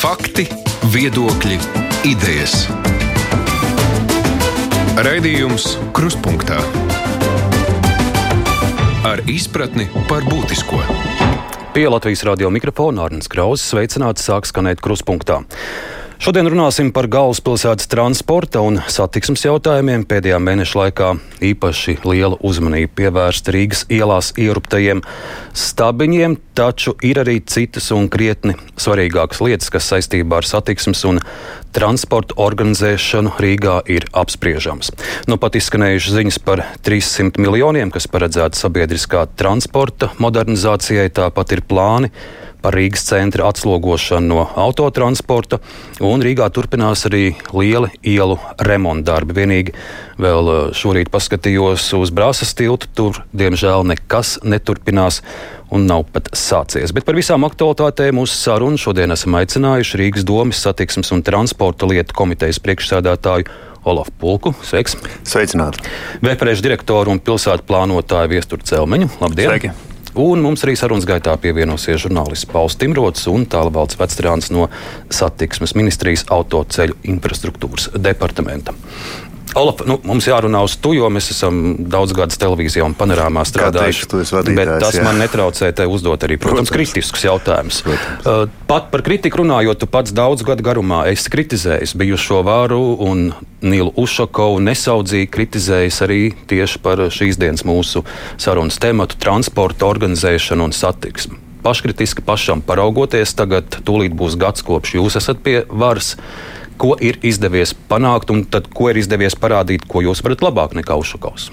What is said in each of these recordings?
Fakti, viedokļi, idejas. Raidījums Kruspunkta ar izpratni par būtisko. Pie Latvijas radio mikrofona Arnēs Krausas sveicināts sāk skanēt Kruspunkta. Šodien runāsim par galvaspilsētas transporta un satiksmes jautājumiem. Pēdējā mēneša laikā īpaši liela uzmanība pievērsta Rīgas ielās ieruptajiem stabiņiem, taču ir arī citas un krietni svarīgākas lietas, kas saistībā ar satiksmes un transporta organizēšanu Rīgā ir apspriežamas. Nu pat izskanējušas ziņas par 300 miljoniem, kas paredzēti sabiedriskā transporta modernizācijai, tāpat ir plāni par Rīgas centra atslogošanu no autotransporta, un Rīgā turpinās arī lieli ielu remonta darbi. Vienīgi vēl eh, šorīt paskatījos uz Brāzas tiltu, tur diemžēl nekas neturpinās un nav pat sācies. Bet par visām aktualitātēm mūsu sarunu šodien esam aicinājuši Rīgas domas satiksmes un transporta lietu komitejas priekšsēdētāju. Olafu Pulku, sveiks! Sveicināti! Vēpērēšu direktoru un pilsētu plānotāju Viesturu Celmeņu. Labdien! Sveiki! Un mums arī sarunas gaitā pievienosies žurnālists Pauls Timrots un tālvalds vectrāns no satiksmes ministrijas autoceļu infrastruktūras departamenta. Olaf, nu, mums jārunā uz to, jo mēs esam daudz gadus televīzijā un panorāmā strādājuši. Bet tas jā. man netraucē te uzdot arī, protams, protams. kritiskus jautājumus. Uh, pat par kritiku runājot, tu pats daudz gadu garumā esi kritizējis bijušo vāru un Nilu Ušakovu nesaudzīgi kritizējis arī tieši par šīs dienas mūsu sarunas tematu - transporta organizēšanu un satiksmi paškritiski pašam paraugoties. Tagad tūlīt būs gads, kopš jūs esat pie varas ko ir izdevies panākt, un tad, ko ir izdevies parādīt, ko jūs varat labāk nekā Ušakovs?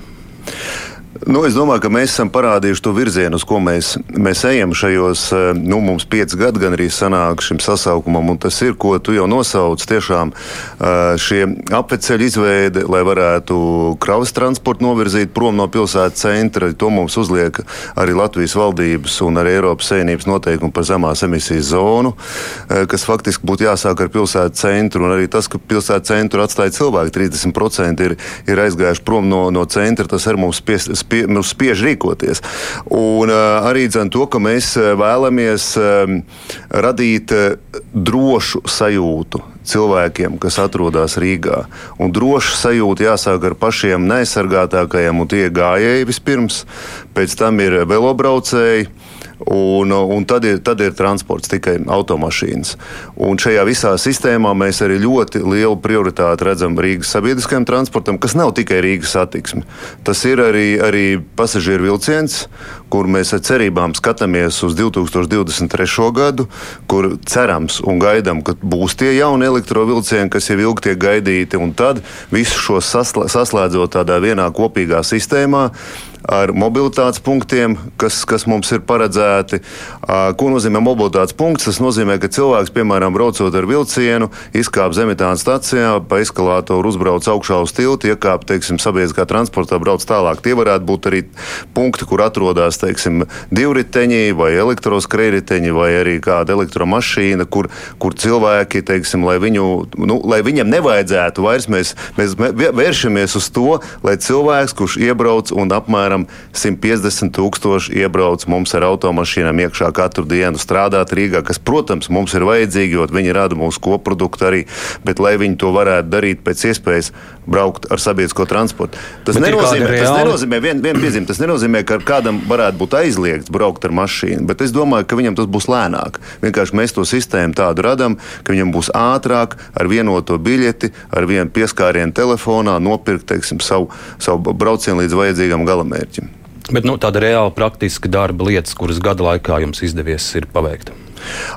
Nu, es domāju, ka mēs esam parādījuši to virzienu, uz ko mēs, mēs ejam šajos, eh, nu, mums pieci gadi gan arī sanāk šim sasaukumam, un tas ir, ko tu jau nosauc, tiešām eh, šie apveceļu izveide, lai varētu kravas transportu novirzīt prom no pilsētas centra. To mums uzliek arī Latvijas valdības un arī Eiropas Savienības noteikumi par zemās emisijas zonu, eh, kas faktiski būtu jāsāk ar pilsētas centru, un arī tas, ka pilsētas centru atstāja cilvēki, 30% ir, ir aizgājuši prom no, no centra, tas arī mums spies spie, mums spiež rīkoties. Un uh, arī dzen, to, ka mēs vēlamies um, radīt drošu sajūtu cilvēkiem, kas atrodas Rīgā. Un droši sajūta jāsāk ar pašiem neaizsargātākajiem, un tie gājēji vispirms, pēc tam ir velobraucēji. Un, un tad, ir, tad ir transports, tikai automašīnas. Un šajā visā sistēmā mēs arī ļoti lielu prioritāti redzam Rīgas sabiedriskajam transportam, kas nav tikai Rīgas satiksme. Tas ir arī, arī pasažieru vilciens, kur mēs ar cerībām skatāmies uz 2023. gadu, kur cerams un gaidām, ka būs tie jauni elektrovilcieni, kas jau ilgi tiek gaidīti, un tad visu šo saslēdzot tādā vienā kopīgā sistēmā ar mobilitātes punktiem, kas, kas mums ir paredzēti. Ko nozīmē mobilitātes punkts? Tas nozīmē, ka cilvēks, piemēram, braucot ar vilcienu, izkāp Zemitānas stacijā, pa eskalātoru uzbrauc augšā uz tiltu, iekāp, teiksim, sabiedriskā transportā, brauc tālāk. Tie varētu būt arī punkti, kur atrodas, teiksim, divriteņi vai elektroskrējriteņi vai arī kāda elektromašīna, kur, kur cilvēki, teiksim, lai, viņu, nu, lai viņam nevajadzētu vairs, mēs, mēs vēršamies uz to, lai cilvēks, kurš iebrauc un apmēram apmēram 150 tūkstoši iebrauc mums ar automašīnām iekšā katru dienu strādāt Rīgā, kas, protams, mums ir vajadzīgi, jo viņi rada mūsu koproduktu arī, bet lai viņi to varētu darīt pēc iespējas, braukt ar sabiedrisko transportu. Tas bet nenozīmē, tas nenozīmē, vien, vien piezīme, tas nenozīmē, ka kādam varētu būt aizliegts braukt ar mašīnu, bet es domāju, ka viņam tas būs lēnāk. Vienkārši mēs to sistēmu tādu radām, ka viņam būs ātrāk ar vienoto biļeti, ar vienu pieskārienu telefonā nopirkt teiksim, savu, savu braucienu līdz vajadzīgam galamērķim mērķim. Bet nu, tāda reāla praktiska darba lietas, kuras gada laikā jums izdevies paveikt.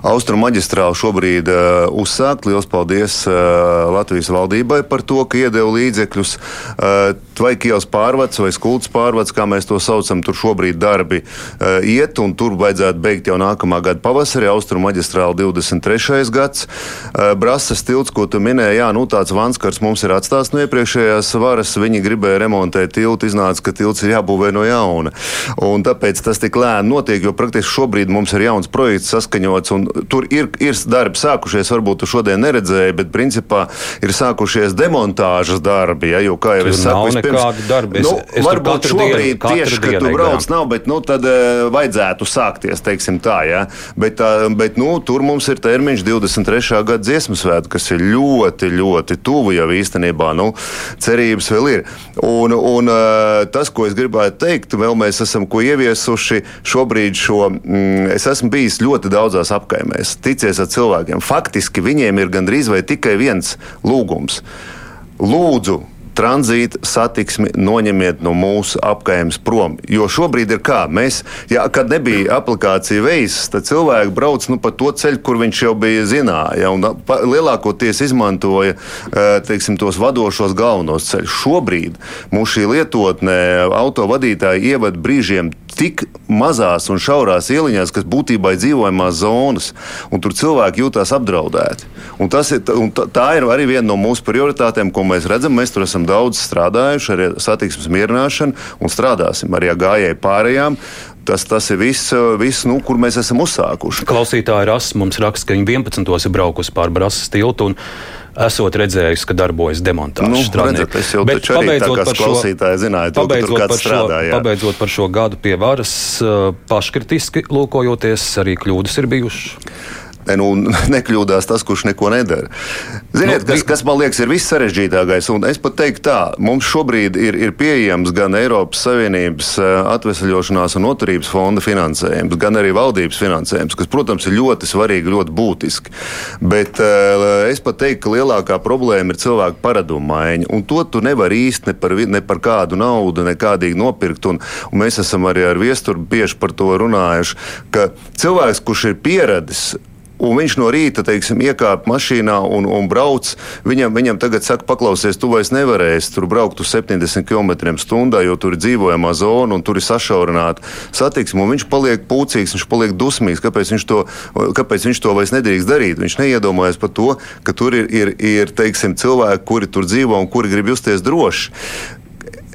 Austrumu maģistrāli šobrīd uh, uzsākt. Lielas paldies uh, Latvijas valdībai par to, ka iedeva līdzekļus. Uh, vai Kievas pārvads vai Skultas pārvads, kā mēs to saucam, tur šobrīd darbi uh, iet, un tur vajadzētu beigt jau nākamā gada pavasarī. Austrumu maģistrāli 23. gads. Uh, Brasas tilts, ko tu minēji, jā, nu tāds vanskars mums ir atstāts no iepriekšējās varas. Viņi gribēja remontēt tiltu, iznāca, ka tilts ir jābūvē no jauna. Un tāpēc tas tik lēni notiek, jo praktiski šobrīd mums ir jauns projekts saskaņot īstenots. Tur ir, ir darbi sākušies, varbūt tu šodien neredzēji, bet principā ir sākušies demontāžas darbi. Ja, jo, kā jau Tur es saku, nav nekādu darbu. Es, nu, es tur varbūt šobrīd dienu- tieši, kad tu brauc, garām. nav, bet nu, tad uh, vajadzētu sākties, teiksim tā. Ja? Bet, uh, bet nu, tur mums ir termiņš 23. gada dziesmu svētki, kas ir ļoti, ļoti tuvu jau īstenībā. Nu, cerības vēl ir. Un, un uh, tas, ko es gribētu teikt, vēl mēs esam ko ieviesuši šobrīd šo. Mm, es esmu bijis ļoti daudzās apkaimēs, ticies ar cilvēkiem. Faktiski viņiem ir gandrīz vai tikai viens lūgums. Lūdzu, tranzīta satiksmi noņemiet no mūsu apgājuma prom. Jo šobrīd ir kā mēs, jā, kad nebija aplikācija veids, tad cilvēki brauc nu, pa to ceļu, kur viņš jau bija zināja. Lielākoties izmantoja eh, teiksim, tos vadošos galvenos ceļus. Šobrīd mūsu šī lietotne autovadītāji ievada brīžiem tik mazās un šaurās ieliņās, kas būtībā ir dzīvojamās zonas, un tur cilvēki jūtas apdraudēti. Un ir, un tā ir arī viena no mūsu prioritātēm, ko mēs redzam. Mēs tur esam daudz strādājuši ar satiksmes mierināšanu un strādāsim arī ar gājēju pārējām. Tas, tas ir viss, viss nu, kur mēs esam uzsākuši. Klausītāja Rasa mums raksta, ka viņa 11. ir braukusi pāri Brāzas tiltu un esot redzējusi, ka darbojas demontāžas Nu, redzat, es jau Bet taču arī tā kā klausītāji zināju to, ka tur kāds strādā, jā. Pabeidzot par šo gadu pie varas, eh, paškritiski lūkojoties, arī kļūdas ir bijušas. Ne, nu, nekļūdās tas, kurš neko nedara. Ziniet, Nu, kas, kas man liekas ir viss sarežģītākais, un es pat teiktu tā, mums šobrīd ir, ir pieejams gan Eiropas Savienības eh, atvesļošanās un noturības fonda finansējums, gan arī valdības finansējums, kas, protams, ir ļoti svarīgi, ļoti būtiski. Bet eh, es pat teiktu, ka lielākā problēma ir cilvēku paradumu maiņa, un to tu nevari īsti ne par, ne par kādu naudu, nekādīgi nopirkt. Un, un mēs esam arī ar viesturu bieži par to runājuši, ka cilvēks, kurš ir pieradis Un viņš no rīta, teiksim, iekāpa mašīnā un, un brauc. Viņam, viņam tagad saka, paklausies, tu vairs nevarēsi tur braukt uz 70 km/h, jo tur ir dzīvojamā zona un tur ir sašaurināta satiksme. Viņš paliek pūcīgs, viņš paliek dusmīgs. Kāpēc viņš to, kāpēc viņš to vairs nedrīkst darīt? Viņš neiedomājas par to, ka tur ir, ir, ir teiksim, cilvēki, kuri tur dzīvo un kuri grib justies droši.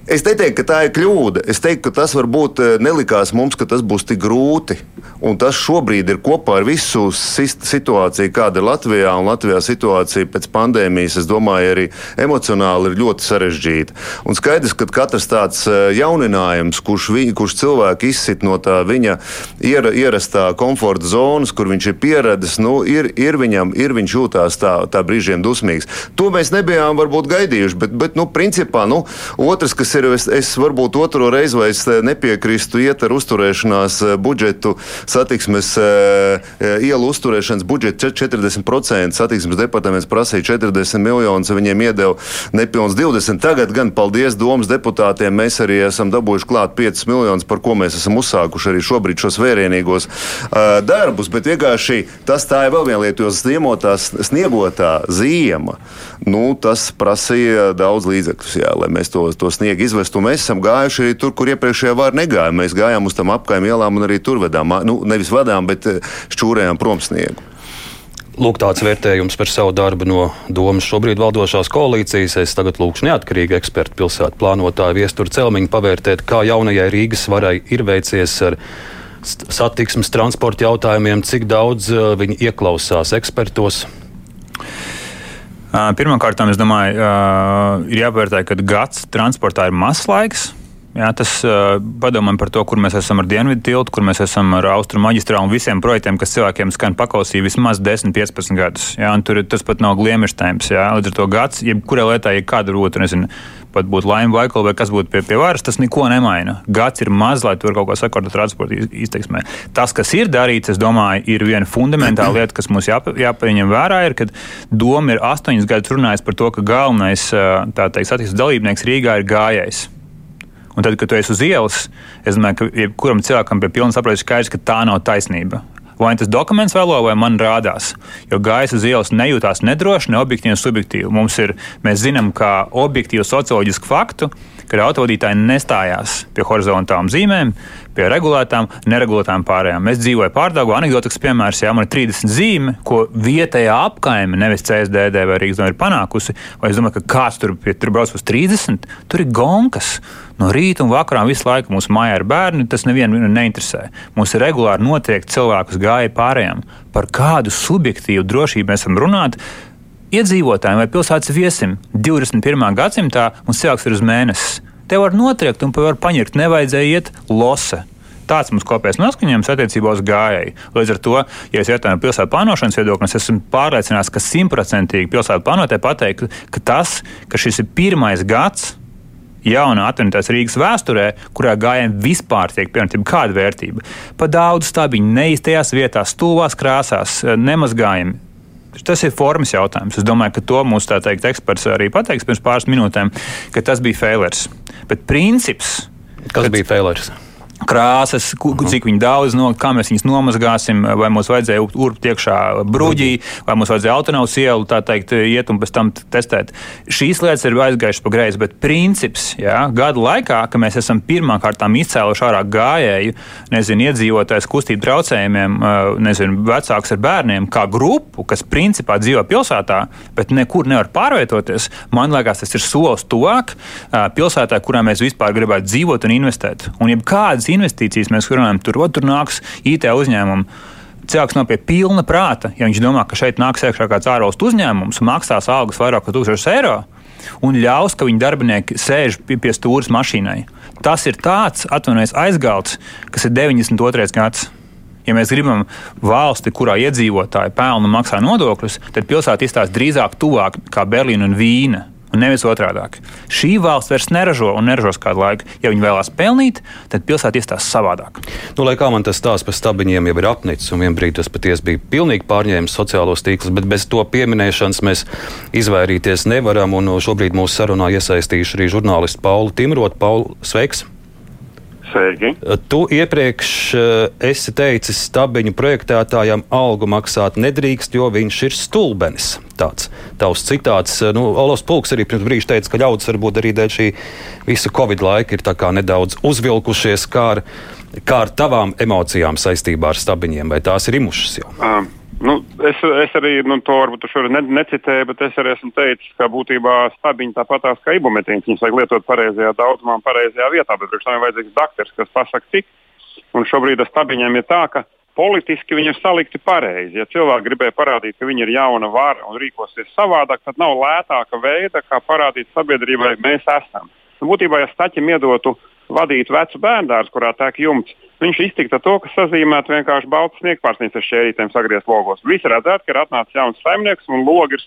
Es neteiktu, ka tā ir kļūda. Es teiktu, ka tas varbūt eh, nelikās mums, ka tas būs tik grūti. Un tas šobrīd ir kopā ar visu situāciju, kāda ir Latvijā. Un Latvijā situācija pēc pandēmijas, es domāju, arī emocionāli ir ļoti sarežģīta. Un skaidrs, ka katrs tāds eh, jauninājums, kurš, vi, kurš cilvēku izsit no tā viņa iera, ierastā komforta zonas, kur viņš ir pieradis, nu, ir, ir viņam, ir viņš jūtās tā, tā brīžiem dusmīgs. To mēs nebijām varbūt gaidījuši, bet, bet nu, principā, nu, otrs, kas ir, es, es varbūt otro reizi vairs eh, nepiekrīstu iet ar uzturēšanās eh, budžetu satiksmes eh, ielu uzturēšanas budžetu 40%. Satiksmes departaments prasīja 40 miljonus, viņiem iedeva nepilns 20. Tagad gan paldies domas deputātiem, mēs arī esam dabūjuši klāt 5 miljonus, par ko mēs esam uzsākuši arī šobrīd šos vērienīgos darbus. Bet vienkārši tas tā ir vēl viena lieta, jo sniegotās, sniegotā ziema, nu, tas prasīja daudz līdzekļus, jā, lai mēs to, to sniegu izvestu. Un Mēs esam gājuši arī tur, kur iepriekšējā vārā negājām. Mēs gājām uz tam apkaimē ielām un arī tur vedām, nu, nevis vadām, bet eh, šķūrējām prom sniegu. Lūk, tāds vērtējums par savu darbu no domas šobrīd valdošās koalīcijas. Es tagad lūkšu neatkarīgi ekspertu pilsētu plānotāju viesturu celmiņu pavērtēt, kā jaunajai Rīgas varai ir veicies ar satiksmes transporta jautājumiem, cik daudz uh, viņi ieklausās ekspertos. Pirmkārt, es domāju, ir jāpērtē, ka gads transportā ir mazs laiks. Jā, tas uh, padomājam par to, kur mēs esam ar dienvidu tiltu, kur mēs esam ar austrumu maģistrālu un visiem projektiem, kas cilvēkiem skan pakausī vismaz 10, 15 gadus. Jā, tur tas pat nav gliemežs temps. Līdz ar to gads, jebkurā lietā, ja kāda rota, nezinu, pat būtu laima vai vai kas būtu pie, pie varas, tas neko nemaina. Gads ir maz, lai tur kaut ko sakārtot transporta iz- izteiksmē. Tas, kas ir darīts, es domāju, ir viena fundamentāla lieta, kas mums jāpa, jāpaņem vērā, ir, ka doma ir astoņus gadus runājis par to, ka galvenais satiksmes dalībnieks Rīgā ir gājējs. Un tad, kad tu esi uz ielas, es domāju, ka jebkuram cilvēkam pie pilna saprāta ir skaidrs, ka tā nav taisnība. Vai tas dokuments vēlo, vai man rādās. Jo gājējs uz ielas nejūtās nedroši, ne objektīvi, ne subjektīvi. Mums ir, mēs zinām, kā objektīvu socioloģisku faktu, kad autovadītāji nestājās pie horizontālām zīmēm, pie regulētām, neregulētām pārējām. Mēs dzīvojam pārdagā, anekdotisks piemērs, ja man ir 30 zīme, ko vietējā apkaime, nevis CSDD vai Rīgas doma ir panākusi, vai es domāju, ka kāds tur, pie, tur brauc uz 30, tur ir gonkas. No rīta un vakarā visu laiku mūsu mājā ir bērni, tas nevienu neinteresē. Mums ir regulāri notiek cilvēkus gāja pārējām. Par kādu subjektīvu drošību mēs esam runāti? Iedzīvotājiem vai pilsētas viesim 21. gadsimtā mums cilvēks ir uz mēnesi. Te var notriekt un var paņemt, nevajadzēja iet lose. Tāds mums kopējais noskaņojums attiecībā uz gājēju. Līdz ar to, ja es jautāju pilsētu plānošanas viedokli, es esmu pārliecināts, ka simtprocentīgi pilsētu plānotāji pateikt, ka tas, ka šis ir pirmais gads, jaunā attīstības Rīgas vēsturē, kurā gājējiem vispār tiek pieņemta kāda vērtība. Pa daudz stabiņu, neiztajās vietās, stulbās krāsās, nemazgājumi. Tas ir formas jautājums. Es domāju, ka to mūsu teikt, eksperts arī pateiks pirms pāris minūtēm, ka tas bija failers. Bet princips. Kas kad, bija failers? Krāsas, cik viņi daudz, no, kā mēs viņus nomazgāsim, vai mums vajadzēja urbt iekšā bruģī, vai mums vajadzēja autonomiju ielu, tā teikt, iet un pēc tam testēt. Šīs lietas ir aizgājušas pa greizi, bet princips, jā, gadu laikā, ka mēs esam pirmām kārtām izcēluši ārā gājēju, nezinu, iedzīvotājs kustību traucējumiem, nezinu, vecāks ar bērniem, kā grupu, kas principā dzīvo pilsētā, bet nekur nevar pārvietoties, man liekas, tas ir solis tuvāk pilsētā, kurā mēs vispār gribētu dzīvot un investēt. Un jebkādas investīcijas mēs runājam, tur, o, tur nāks IT uzņēmumi. Cilvēks nav pie pilna prāta, ja viņš domā, ka šeit nāks iekšā kāds ārvalstu uzņēmums un maksās algas vairāk par 1000 eiro un ļaus, ka viņa darbinieki sēž pie, pie stūres mašīnai. Tas ir tāds, atvainojiet, aizgalds, kas ir 92. gads. Ja mēs gribam valsti, kurā iedzīvotāji pelna un maksā nodokļus, tad pilsēta izstāsta drīzāk tuvāk kā Berlīna un Vīna un nevis otrādi. Šī valsts vairs neražo un neražos kādu laiku. Ja viņi vēlās pelnīt, tad pilsēta izstāsta savādāk. Nu, lai kā man tas stāsts par stabiņiem jau ir apnicis, un vienbrīd tas patiesi bija pilnīgi pārņēmis sociālos tīklus, bet bez to pieminēšanas mēs izvairīties nevaram. Šobrīd mūsu sarunā iesaistīšu arī žurnālistu Paulu Timrotu. Paulu, sveiks! Sveiki. Tu iepriekš eh, esi teicis, stabiņu projektētājam algu maksāt nedrīkst, jo viņš ir stulbenis. Tāds tavs citāts. Eh, nu, Olos Pulks arī pirms brīža teica, ka ļaudis varbūt arī dēļ šī visa Covid laika ir nedaudz uzvilkušies kā ar, kā ar tavām emocijām saistībā ar stabiņiem, vai tās ir imušas jau? Um. Nu, es, es arī nu, to varbūt ne, necitēju, bet es arī esmu teicis, ka būtībā stabiņi tāpatās kā ibumetīns. Viņus vajag lietot pareizajā daudzumā, pareizajā vietā, bet priekš tam ir vajadzīgs doktors, kas pasaka cik. Un šobrīd ar stabiņiem ir tā, ka politiski viņi ir salikti pareizi. Ja cilvēki gribēja parādīt, ka viņi ir jauna vara un rīkosies savādāk, tad nav lētāka veida, kā parādīt sabiedrībai, mēs esam. Nu, būtībā, ja staķim iedotu vadīt vecu bērnu, kurā tek jumts, viņš iztikta to, kas sazīmētu vienkārši balts sniegpārsnīgs ar šķērītēm sagriezt logos. Visi redzētu, ka ir atnācis jauns saimnieks un logi ir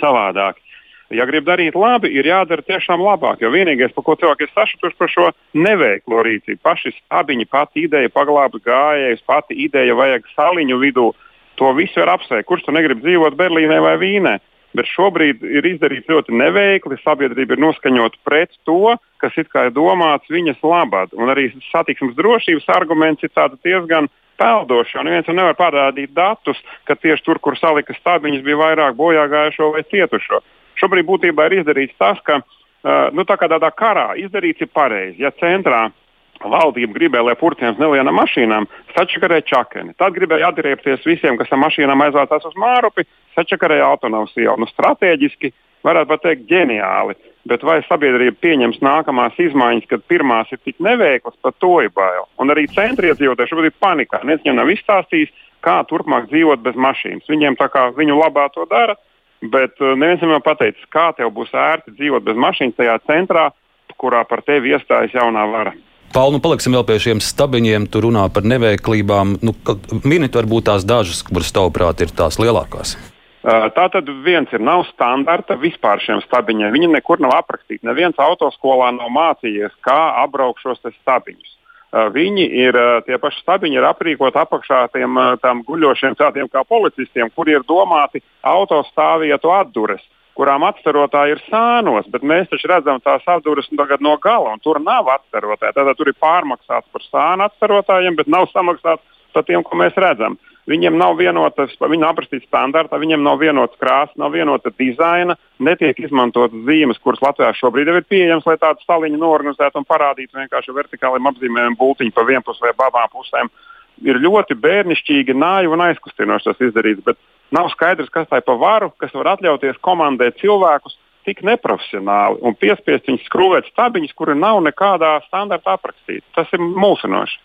savādāki. Ja grib darīt labi, ir jādara tiešām labāk. Jo vienīgais, par ko cilvēki ir sašutuši par šo neveiklo rīcību, paši abiņi, pati ideja paglābt gājējus, pati ideja vajag saliņu vidū. To visu var apsveikt. Kurš tur negrib dzīvot Berlīnē vai Vīnē? Bet šobrīd ir izdarīts ļoti neveikli. Sabiedrība ir noskaņota pret to, kas ir domāts viņas labad. Un arī satiksmes drošības arguments ir diezgan peldošs. Neviens nevar parādīt datus, ka tieši tur, kur salika stabiņas, bija vairāk bojāgājušo vai cietušo. Šobrīd būtībā ir izdarīts tas, ka uh, nu, tā kā tādā karā izdarīts ir pareizi. Ja centrā valdība gribēja, lai purcēns nelienam mašīnām, sačakarēja čakeni. Tad gribēja atriepties visiem, kas ar mašīnām aizvācās uz Mārupi, sačakarēja autonomas ielu. Nu, strateģiski varētu pat teikt ģeniāli. Bet vai sabiedrība pieņems nākamās izmaiņas, kad pirmās ir tik neveiklas, par to ir bail. Un arī centriedzīvotāji šobrīd ir panikā. Neviens viņiem nav izstāstījis, kā turpmāk dzīvot bez mašīnas. Viņiem tā kā viņu labā to dara, bet uh, neviens viņam pateicis, kā tev būs ērti dzīvot bez mašīnas tajā centrā, kurā par tevi iestājas jaunā vara. Pauli, nu paliksim vēl pie šiem stabiņiem. Tur runā par neveiklībām. Nu, Minēt, varbūt tās dažas, kuras tavuprāt ir tās lielākās. Tā tad viens ir nav standarta vispār šiem stabiņiem. Viņi nekur nav aprakstīti. Neviens autoskolā nav mācījies, kā apbraukt šos stabiņus. Viņi ir tie paši stabiņi, ir aprīkoti apakšā tiem guļošiem tādiem kā policistiem, kuri ir domāti autostāvvietu atdures kurām atstarotāji ir sānos, bet mēs taču redzam tās apduras no gala, un tur nav atstarotāji. Tātad tur ir pārmaksāts par sānu atstarotājiem, bet nav samaksāts par tiem, ko mēs redzam. Viņiem nav vienotas, viņi nav aprakstīti standartā, viņiem nav vienotas krāsas, nav vienota dizaina, netiek izmantotas zīmes, kuras Latvijā šobrīd ir pieejamas, lai tādu staliņu norganizētu un parādītu vienkārši vertikāliem apzīmējumiem būtiņu pa vienpus vai abām pusēm. Ir ļoti bērnišķīgi, naivi un aizkustinoši tas izdarīts, bet nav skaidrs, kas tā ir pa varu, kas var atļauties komandēt cilvēkus tik neprofesionāli un piespiest viņus skrūvēt stabiņus, kuri nav nekādā standartā aprakstīti. Tas ir mulsinoši.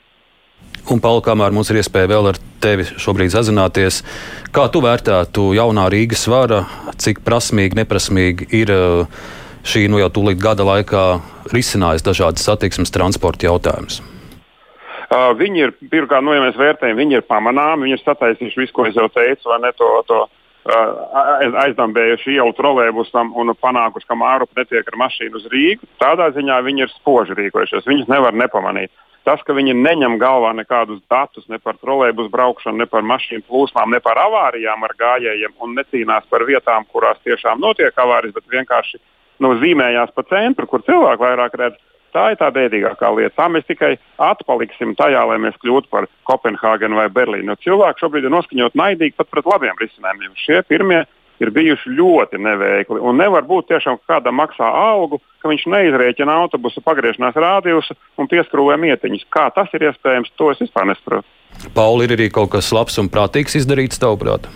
Un, Pauli, kamēr mums ir iespēja vēl ar tevi šobrīd sazināties, kā tu vērtētu jaunā Rīgas vara, cik prasmīgi, neprasmīgi ir uh, šī nu jau tūlīt gada laikā risinājusi dažādas satiksmes transporta jautājumus? Viņi ir, pirmkārt, nu, ja mēs vērtējam, viņi ir pamanāmi, viņi ir sataisījuši visu, ko es jau teicu, vai ne to, to aizdambējuši ielu trolēbusam un panākuši, ka Mārupa netiek ar mašīnu uz Rīgu. Tādā ziņā viņi ir spoži rīkojušies, viņus nevar nepamanīt. Tas, ka viņi neņem galvā nekādus datus ne par trolēļus braukšanu, ne par mašīnu plūsmām, ne par avārijām ar gājējiem un necīnās par vietām, kurās tiešām notiek avārijas, bet vienkārši nu, zīmējās pa centru, kur cilvēki vairāk redz. Tā ir tā bēdīgākā lieta. Tā mēs tikai atpaliksim tajā, lai mēs kļūtu par Kopenhāgenu vai Berlīnu. Cilvēki šobrīd ir noskaņoti naidīgi pat pret labiem risinājumiem. Šie pirmie ir bijuši ļoti neveikli. Un nevar būt tiešām, ka kādam maksā algu, ka viņš neizrēķina autobusu pagriešanās rādījusu un pieskrūvē mietiņus. Kā tas ir iespējams, to es vispār nesaprotu. Pauli, ir arī kaut kas labs un prātīgs izdarīts, tavuprāt?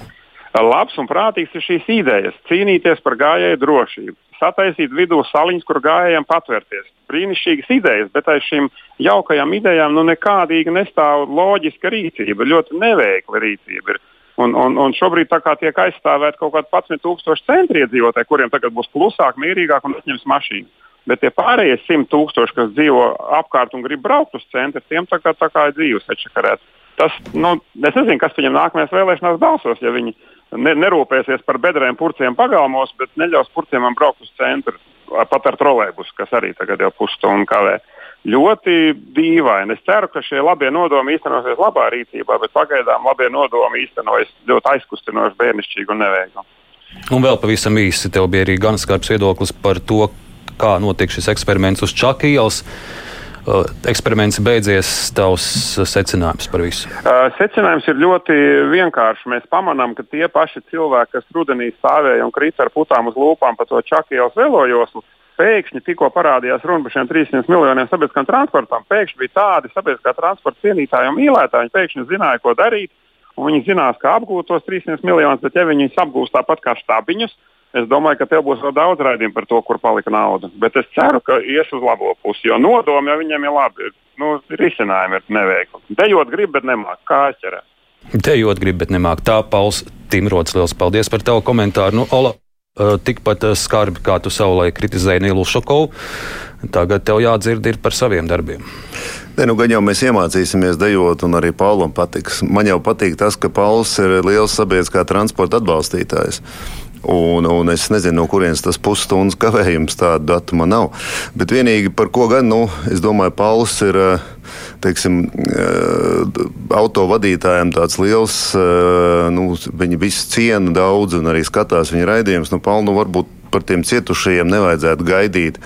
Labs un prātīgs ir šīs idejas - cīnīties par gājēju drošību, sataisīt vidū saliņas, kur gājējiem patvērties. Brīnišķīgas idejas, bet aiz šīm jaukajām idejām nu, nekādīgi nestāv loģiska rīcība, ļoti neveikla rīcība. Ir. Un, un, un šobrīd tiek aizstāvēti kaut kādi 11,000 centri iedzīvotāji, kuriem tagad būs klusāk, mierīgāk un atņems mašīnu. Bet tie pārējie 100,000, kas dzīvo apkārt un grib braukt uz centru, tiem tā kā, tā kā dzīves atšakarēts. Tas, nu, es nezinu, kas viņam nākamajās vēlēšanās balsos, ja viņi ne, nerūpēsies par bedrēm, purciem pagalmos, bet neļaus purciem braukt uz centru pat ar trolēbus, kas arī tagad jau pusstundu kavē. Ļoti dīvaini. Es ceru, ka šie labie nodomi īstenosies labā rīcībā, bet pagaidām labie nodomi īstenojas ļoti aizkustinoši, bērnišķīgi un neveikli. Un vēl pavisam īsi, tev bija arī gan skarbs viedoklis par to, kā notiek šis eksperiments uz Čakijas. Uh, eksperiments beidzies, tavs secinājums par visu? Secinājums ir ļoti vienkāršs. Mēs pamanām, ka tie paši cilvēki, kas rudenī stāvēja un krita ar putām uz lūpām pa to Čakijas velojoslu, pēkšņi tikko parādījās runa par šiem 300 miljoniem sabiedriskam transportam. Pēkšņi bija tādi sabiedriskā transporta cienītāji un mīlētāji. Viņi pēkšņi zināja, ko darīt, un viņi zinās, kā apgūt tos 300 miljonus. Bet, ja viņi viņus apgūs tāpat kā štabiņus, es domāju, ka tev būs vēl daudz raidījumu par to, kur palika nauda. Bet es ceru, ka ies uz labo pusi, jo nodomi jau viņiem ir labi. Nu, risinājumi ir neveikli. Dejot grib, bet nemāk. Kā aizķerēt? Dejot grib, bet nemāk. Tā, Pauls Timrods, liels paldies par tavu komentāru. Nu, Ola, Eh, tikpat eh, skarbi, kā tu savulaik kritizēji Nilu Šokovu. Tagad tev jādzird par saviem darbiem. Ne, nu, gan jau mēs iemācīsimies dejot, un arī Paulam patiks. Man jau patīk tas, ka Pauls ir liels sabiedriskā transporta atbalstītājs. Un, un es nezinu, no kurienes tas pusstundas kavējums tādu datu man nav. Bet vienīgi par ko gan, nu, es domāju, Pauls ir. Uh, teiksim, eh, autovadītājiem tāds liels, eh, nu, viņi visi ciena daudz un arī skatās viņa raidījumus. Nu, Palnu varbūt par tiem cietušajiem nevajadzētu gaidīt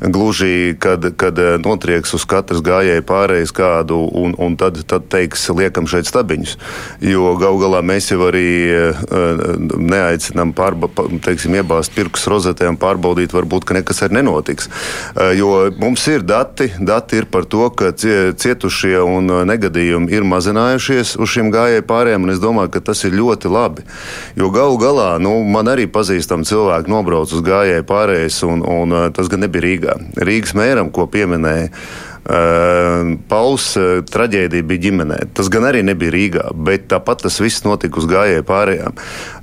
gluži, kad, kad eh, notrieks uz katras gājēja pārējais kādu, un, un tad, tad teiks, liekam šeit stabiņus. Jo gal galā mēs jau arī uh, neaicinām pārba, teiksim, iebāzt pirksts rozetē un pārbaudīt, varbūt, ka nekas arī nenotiks. Jo mums ir dati, dati ir par to, ka cietušie un negadījumi ir mazinājušies uz šiem gājēju pārējiem, un es domāju, ka tas ir ļoti labi. Jo gal galā, nu, man arī pazīstam cilvēki nobrauc uz gājēju pārējais, un, un tas gan nebija Rīgā. Rīgā. Rīgas mēram, ko pieminēja. Uh, Pauls uh, traģēdija bija ģimenē. Tas gan arī nebija Rīgā, bet tāpat tas viss notika uz gājēju pārējām.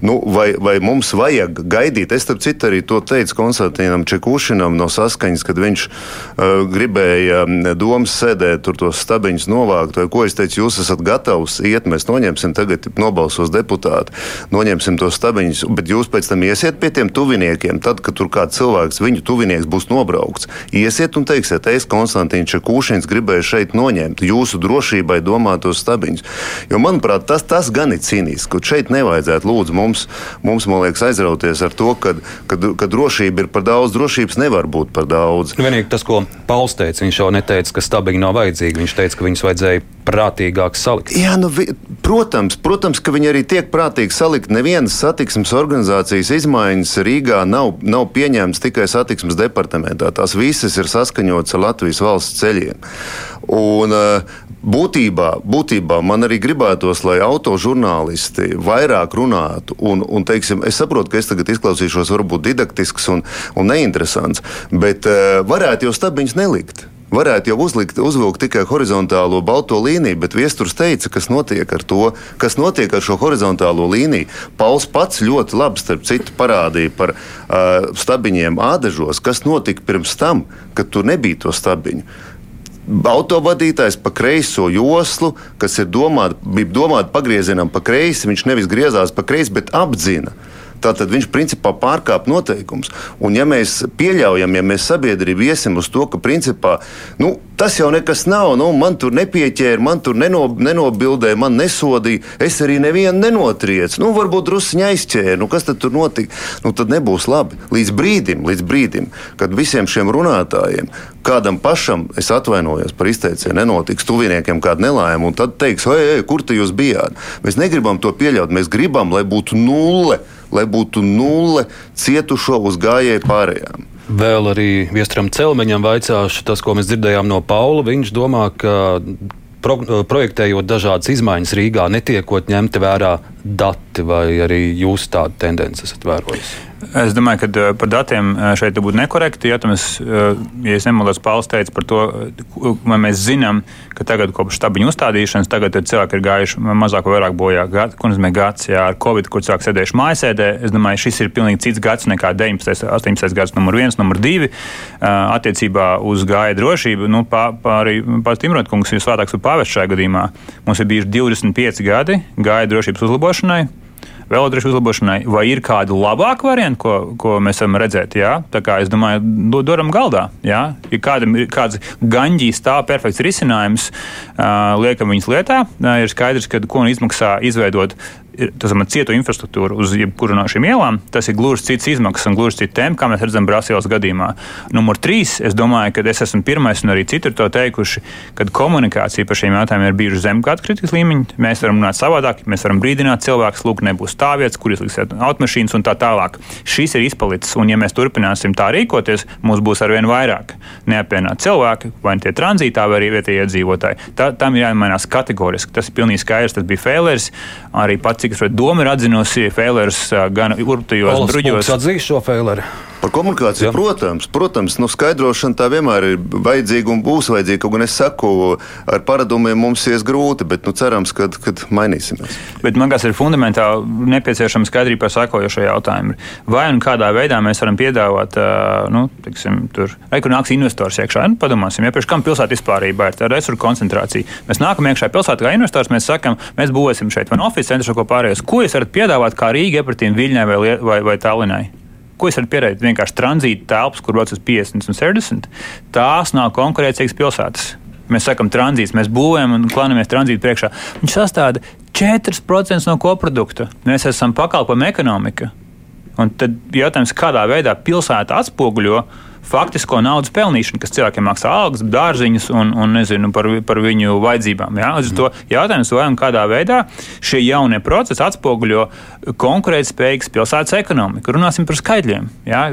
Nu, vai, vai mums vajag gaidīt? Es tam citu arī to teicu Konstantīnam Čekušinam no saskaņas, kad viņš uh, gribēja domas sēdēt, tur tos stabiņus novākt. Vai ko es teicu, jūs esat gatavs iet, mēs noņemsim tagad nobalsos deputāti, noņemsim tos stabiņus, bet jūs pēc tam iesiet pie tiem tuviniekiem, tad, kad tur kāds cilvēks, viņu tuvinieks būs nobraukts. Iesiet un teiksiet, es Konstantīnu Čekušinu Kūšins gribēja šeit noņemt jūsu drošībai domātos stabiņus. Jo, manuprāt, tas, tas gan ir cīniski. Šeit nevajadzētu lūdzu mums, mums liekas, aizrauties ar to, ka, ka, ka drošība ir par daudz, drošības nevar būt par daudz. Vienīgi tas, ko Pauls teica, viņš jau neteica, ka stabiņi nav vajadzīgi. Viņš teica, ka viņus vajadzēja prātīgāk salikt. Jā, nu, vi, protams, protams, ka viņi arī tiek prātīgi salikt. Nevienas satiksmes organizācijas izmaiņas Rīgā nav, nav pieņemtas tikai satiksmes departamentā. Tās visas ir saskaņotas ar Latvijas valsts ceļiem. Un, uh, Būtībā, būtībā man arī gribētos, lai autožurnālisti vairāk runātu. Un, un, teiksim, es saprotu, ka es tagad izklausīšos varbūt didaktisks un, un neinteresants, bet uh, varētu jau stabiņus nelikt varētu jau uzlikt, uzvilkt tikai horizontālo balto līniju, bet viesturs teica, kas notiek ar to, kas notiek ar šo horizontālo līniju. Pauls pats ļoti labi, starp citu, parādīja par uh, stabiņiem ādažos, kas notika pirms tam, kad tur nebija to stabiņu. Autovadītājs pa kreiso joslu, kas ir domāta, bija domāta pagriezienam pa kreisi, viņš nevis griezās pa kreisi, bet apdzina. Tātad viņš principā pārkāpj noteikumus. Un, ja mēs pieļaujam, ja mēs sabiedrību iesim uz to, ka principā nu, tas jau nekas nav, nu, man tur nepieķēra, man tur neno, nenobildēja, man nesodīja, es arī nevienu nenotriecu. Nu, varbūt druskuņi aizķēra, nu, kas tad tur notika? Nu, tad nebūs labi. Līdz brīdim, līdz brīdim, kad visiem šiem runātājiem, kādam pašam, es atvainojos par izteicienu, nenotiks tuviniekiem kāda nelaime, un tad teiks, ej, kur tu jūs bijāt? Mēs negribam to pieļaut, mēs gribam, lai būtu nulle lai būtu nulle cietušo uz gājēju pārējām. Vēl arī Viestram Celmeņam vaicāšu tas, ko mēs dzirdējām no Paula. Viņš domā, ka pro, projektējot dažādas izmaiņas Rīgā, netiekot ņemti vērā dati, vai arī jūs tādu tendenci esat vērojusi? Es domāju, ka eh, par datiem eh, šeit būtu nekorekti. Ja, mēs, eh, ja es nemaldos, Pāvils teica par to, vai mēs zinām, ka tagad kopš stabiņu uzstādīšanas tagad ir cilvēki ir gājuši mazāk vai vairāk bojā. Ko nozīmē gads, jā, ar Covid, kur cilvēki sēdējuši mājasēdē. Es domāju, šis ir pilnīgi cits gads nekā 19. 18. gads, numur viens, numur divi. Attiecībā uz gāja drošību, nu, pāri pats Timrotkungs ir svētāks un pāvests šajā gadījumā. Mums ir bijuši 25 gadi gāja drošības uzlabošanai velodrošības uzlabošanai, vai ir kādi labāki varianti, ko, ko mēs varam redzēt? Jā? Tā kā es domāju, doram galdā. Jā? Ja kādam ir kāds gaņģīs tā perfekts risinājums, uh, liekam viņas lietā, uh, ir skaidrs, ka ko izmaksā izveidot man, cietu infrastruktūru uz jebkuru no šīm ielām, tas ir gluži cits izmaksas un gluži cits tēma, kā mēs redzam Brāzijas gadījumā. Numur trīs, es domāju, ka es esmu pirmais un arī citi ir to teikuši, ka komunikācija par šiem jautājumiem ir bijusi zem kāda kritikas līmeņa. Mēs varam runāt savādāk, mēs varam brīdināt cilvēkus, lūk, nebūs stāvvietas, kur izliksiet automašīnas un tā tālāk. Šis ir izpalicis, un ja mēs turpināsim tā rīkoties, mums būs arvien vairāk neapvienot cilvēki, vai tie tranzītā, vai arī vietējie iedzīvotāji. Tā, tam ir jāmainās kategoriski. Tas ir pilnīgi skaidrs, tas bija failers. Arī pats cik es redzu, doma ir atzinusi Fēlers gan urptajos bruģos. Atzīst šo Fēleru. Par komunikāciju, Jā. protams, protams nu, skaidrošana tā vienmēr ir vajadzīga un būs vajadzīga. Kaut gan es saku, ar paradumiem mums ies grūti, bet nu, cerams, ka mainīsimies. Bet man kas ir fundamentāli nepieciešama skaidrība par sakojošo jautājumu. Vai un kādā veidā mēs varam piedāvāt, nu, tiksim, tur, vai kur nāks investors iekšā? Nu, padomāsim, ja pēc kam pilsēta vispārībā ir tā resursu koncentrācija. Mēs nākam iekšā pilsētā kā investors, mēs sakam, mēs būvēsim šeit vai oficiālu centru, ko pārējos. Ko jūs varat piedāvāt kā Rīga, Epratīna, Viļņai vai, vai, vai Tallinai? Ko es varu pierādīt? Vienkārši tranzīta telpas, kur brauc uz 50 un 60. Tās nav konkurētspējīgas pilsētas. Mēs sakām, tranzīts, mēs būvējam un klānamies tranzītu priekšā. Viņš sastāv 4% no koprodukta. Mēs esam pakalpojumu ekonomika. Un tad jautājums, kādā veidā pilsēta atspoguļo faktisko naudas pelnīšanu, kas cilvēkiem maksā algas, dārziņus un, un nezinu, par, par viņu vajadzībām. Ja? Līdz ar to jautājums, vai un kādā veidā šie jaunie procesi atspoguļo konkurētspējīgas pilsētas ekonomiku. Runāsim par skaitļiem. Ja?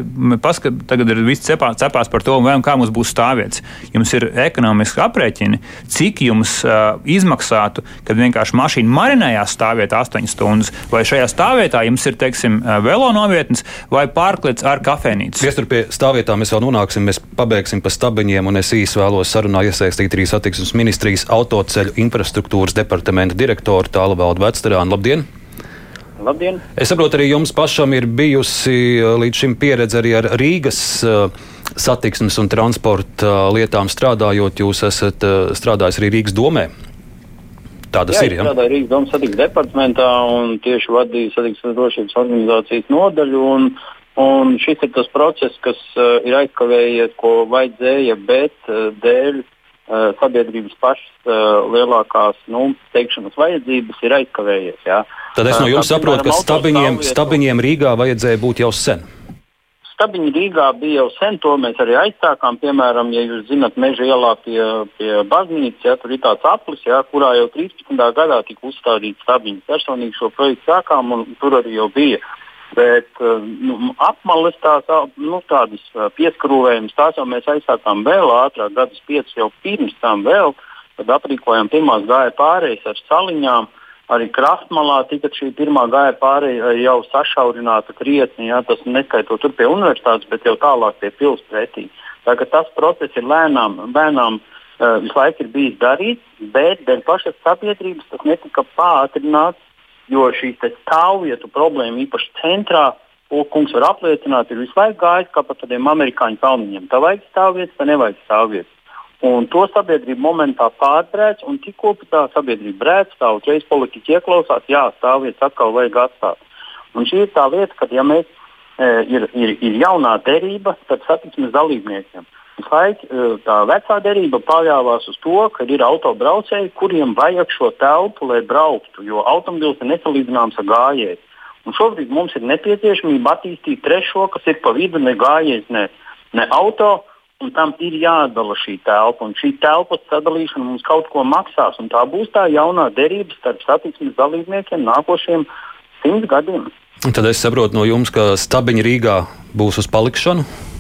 Paskat, tagad ir viss cepā, cepās par to, vai un kā mums būs stāvvietas. Jums ir ekonomiski aprēķini, cik jums uh, izmaksātu, kad vienkārši mašīna marinējās stāvvietā 8 stundas, vai šajā stāvvietā jums ir, teiksim, velo novietnes vai pārklīts ar kafejnīcu. Viestur pie stāvvietām mēs vēl nonāksim, mēs pabeigsim pa stabiņiem, un es īsi vēlos sarunā iesaistīt arī satiksmes ministrijas autoceļu infrastruktūras departamenta direktoru Tālu Valdu Vecterānu. Labdien! Labdien! Es saprotu, arī jums pašam ir bijusi uh, līdz šim pieredze arī ar Rīgas uh, satiksmes un transporta uh, lietām strādājot. Jūs esat strādājis arī Rīgas domē. Tā tas Jā, ir. Jā, strādāju Rīgas domas satiksmes departamentā un tieši vadīju satiksmes drošības organizācijas nodaļu. Un, šis ir tas process, kas uh, ir aizkavējies, ko vajadzēja, bet uh, dēļ uh, uh, sabiedrības pašas uh, lielākās nu, teikšanas vajadzības ir aizkavējies. Jā. Tad es no jums Tā, saprotu, ka stabiņiem, stabiņiem Rīgā vajadzēja būt jau sen. Stabiņi Rīgā bija jau sen, to mēs arī aizsākām. Piemēram, ja jūs zinat, meža ielā pie, pie baznīcas, ja, tur ir tāds aplis, ja, kurā jau 13. gadā tika uzstādīts stabiņi. Personīgi šo projektu sākām un tur arī jau bija. Bet uh, nu, apmales tās nu, tādas uh, pieskrūvējumas, tās jau mēs aizsākām vēl ātrāk, gadus piecus jau pirms tam vēl, kad aprīkojām pirmās gāja pārējas ar saliņām. Arī Kraftmalā tika šī pirmā gāja pārēja jau sašaurināta krietni, jā, tas neskaitot tur pie universitātes, bet jau tālāk pie pilsētas pretī. Tā tas process ir lēnām, lēnām uh, visu laiku ir bijis darīts, bet dēļ pašas sabiedrības tas netika pātrināts, jo te stāvvietu problēma īpaši centrā, kungs var apliecināt, ir visu laiku gājis kā pa tādiem amerikāņu kalniņiem. Tā vajag stāvvietas, tā nevajag stāvvietas. Un to sabiedrība momentā pārbrēc, un tikko tā sabiedrība brēc, tā uzreiz politiķi ieklausās, jā, stāvvietas atkal vajag atstāt. Un šī ir tā lieta, ka ja mēs, e, ir, ir, ir jaunā derība starp satiksmes dalībniekiem. Laik, e, tā vecā derība paļāvās uz to, ka ir autobraucēji, kuriem vajag šo telpu, lai brauktu, jo automobilis ir nesalīdzināms ar gājēju. Un šobrīd mums ir nepieciešamība attīstīt trešo, kas ir pa vidu ne gājējs, ne, ne auto tam ir jāatdala šī telpa. Un šī telpas sadalīšana mums kaut ko maksās, tā būs tā jaunā derība starp satiksmes dalībniekiem nākošiem simts gadiem. Tad es saprotu no jums, ka stabiņi Rīgā būs uz palikšanu.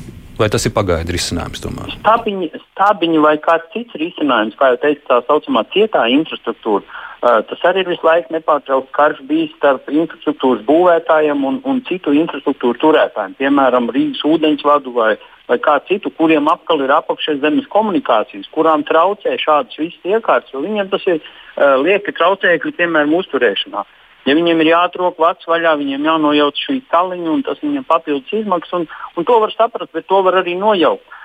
Vai tas ir pagaidu risinājums? Stabiņi, stabiņi vai kāds cits risinājums, kā jau teicu, tā saucamā cietā infrastruktūra. Uh, tas arī ir visu laiku nepārtraukts karš bijis starp infrastruktūras būvētājiem un, un citu infrastruktūru turētājiem, piemēram, Rīgas ūdeņvadu vai, vai kā citu, kuriem apkal ir apakšzemes komunikācijas, kurām traucē šādas visas iekārtas, jo viņiem tas ir uh, lieki traucēkļi, piemēram, uzturēšanā. Ja viņiem ir jāatrok vats vaļā, viņiem jānojauc šī taliņa, un tas viņiem papildus izmaksas, un, un to var saprast, bet to var arī nojaukt.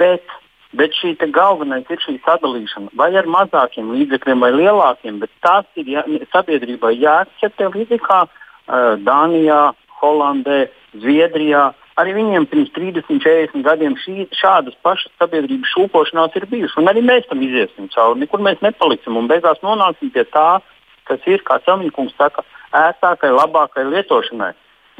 Bet, bet šī galvenais ir šī sadalīšana, vai ar mazākiem līdzekļiem, vai lielākiem, bet tās ir jā, sabiedrībai jāakceptē līdzīgi kā uh, Dānijā, Holandē, Zviedrijā. Arī viņiem pirms 30, 40 gadiem šī, šādas pašas sabiedrības šūpošanās ir bijušas, un arī mēs tam iziesim cauri. Nekur mēs nepaliksim, un beigās nonāksim pie tā, kas ir, kā Samīkungs saka, ērtākai, labākai lietošanai.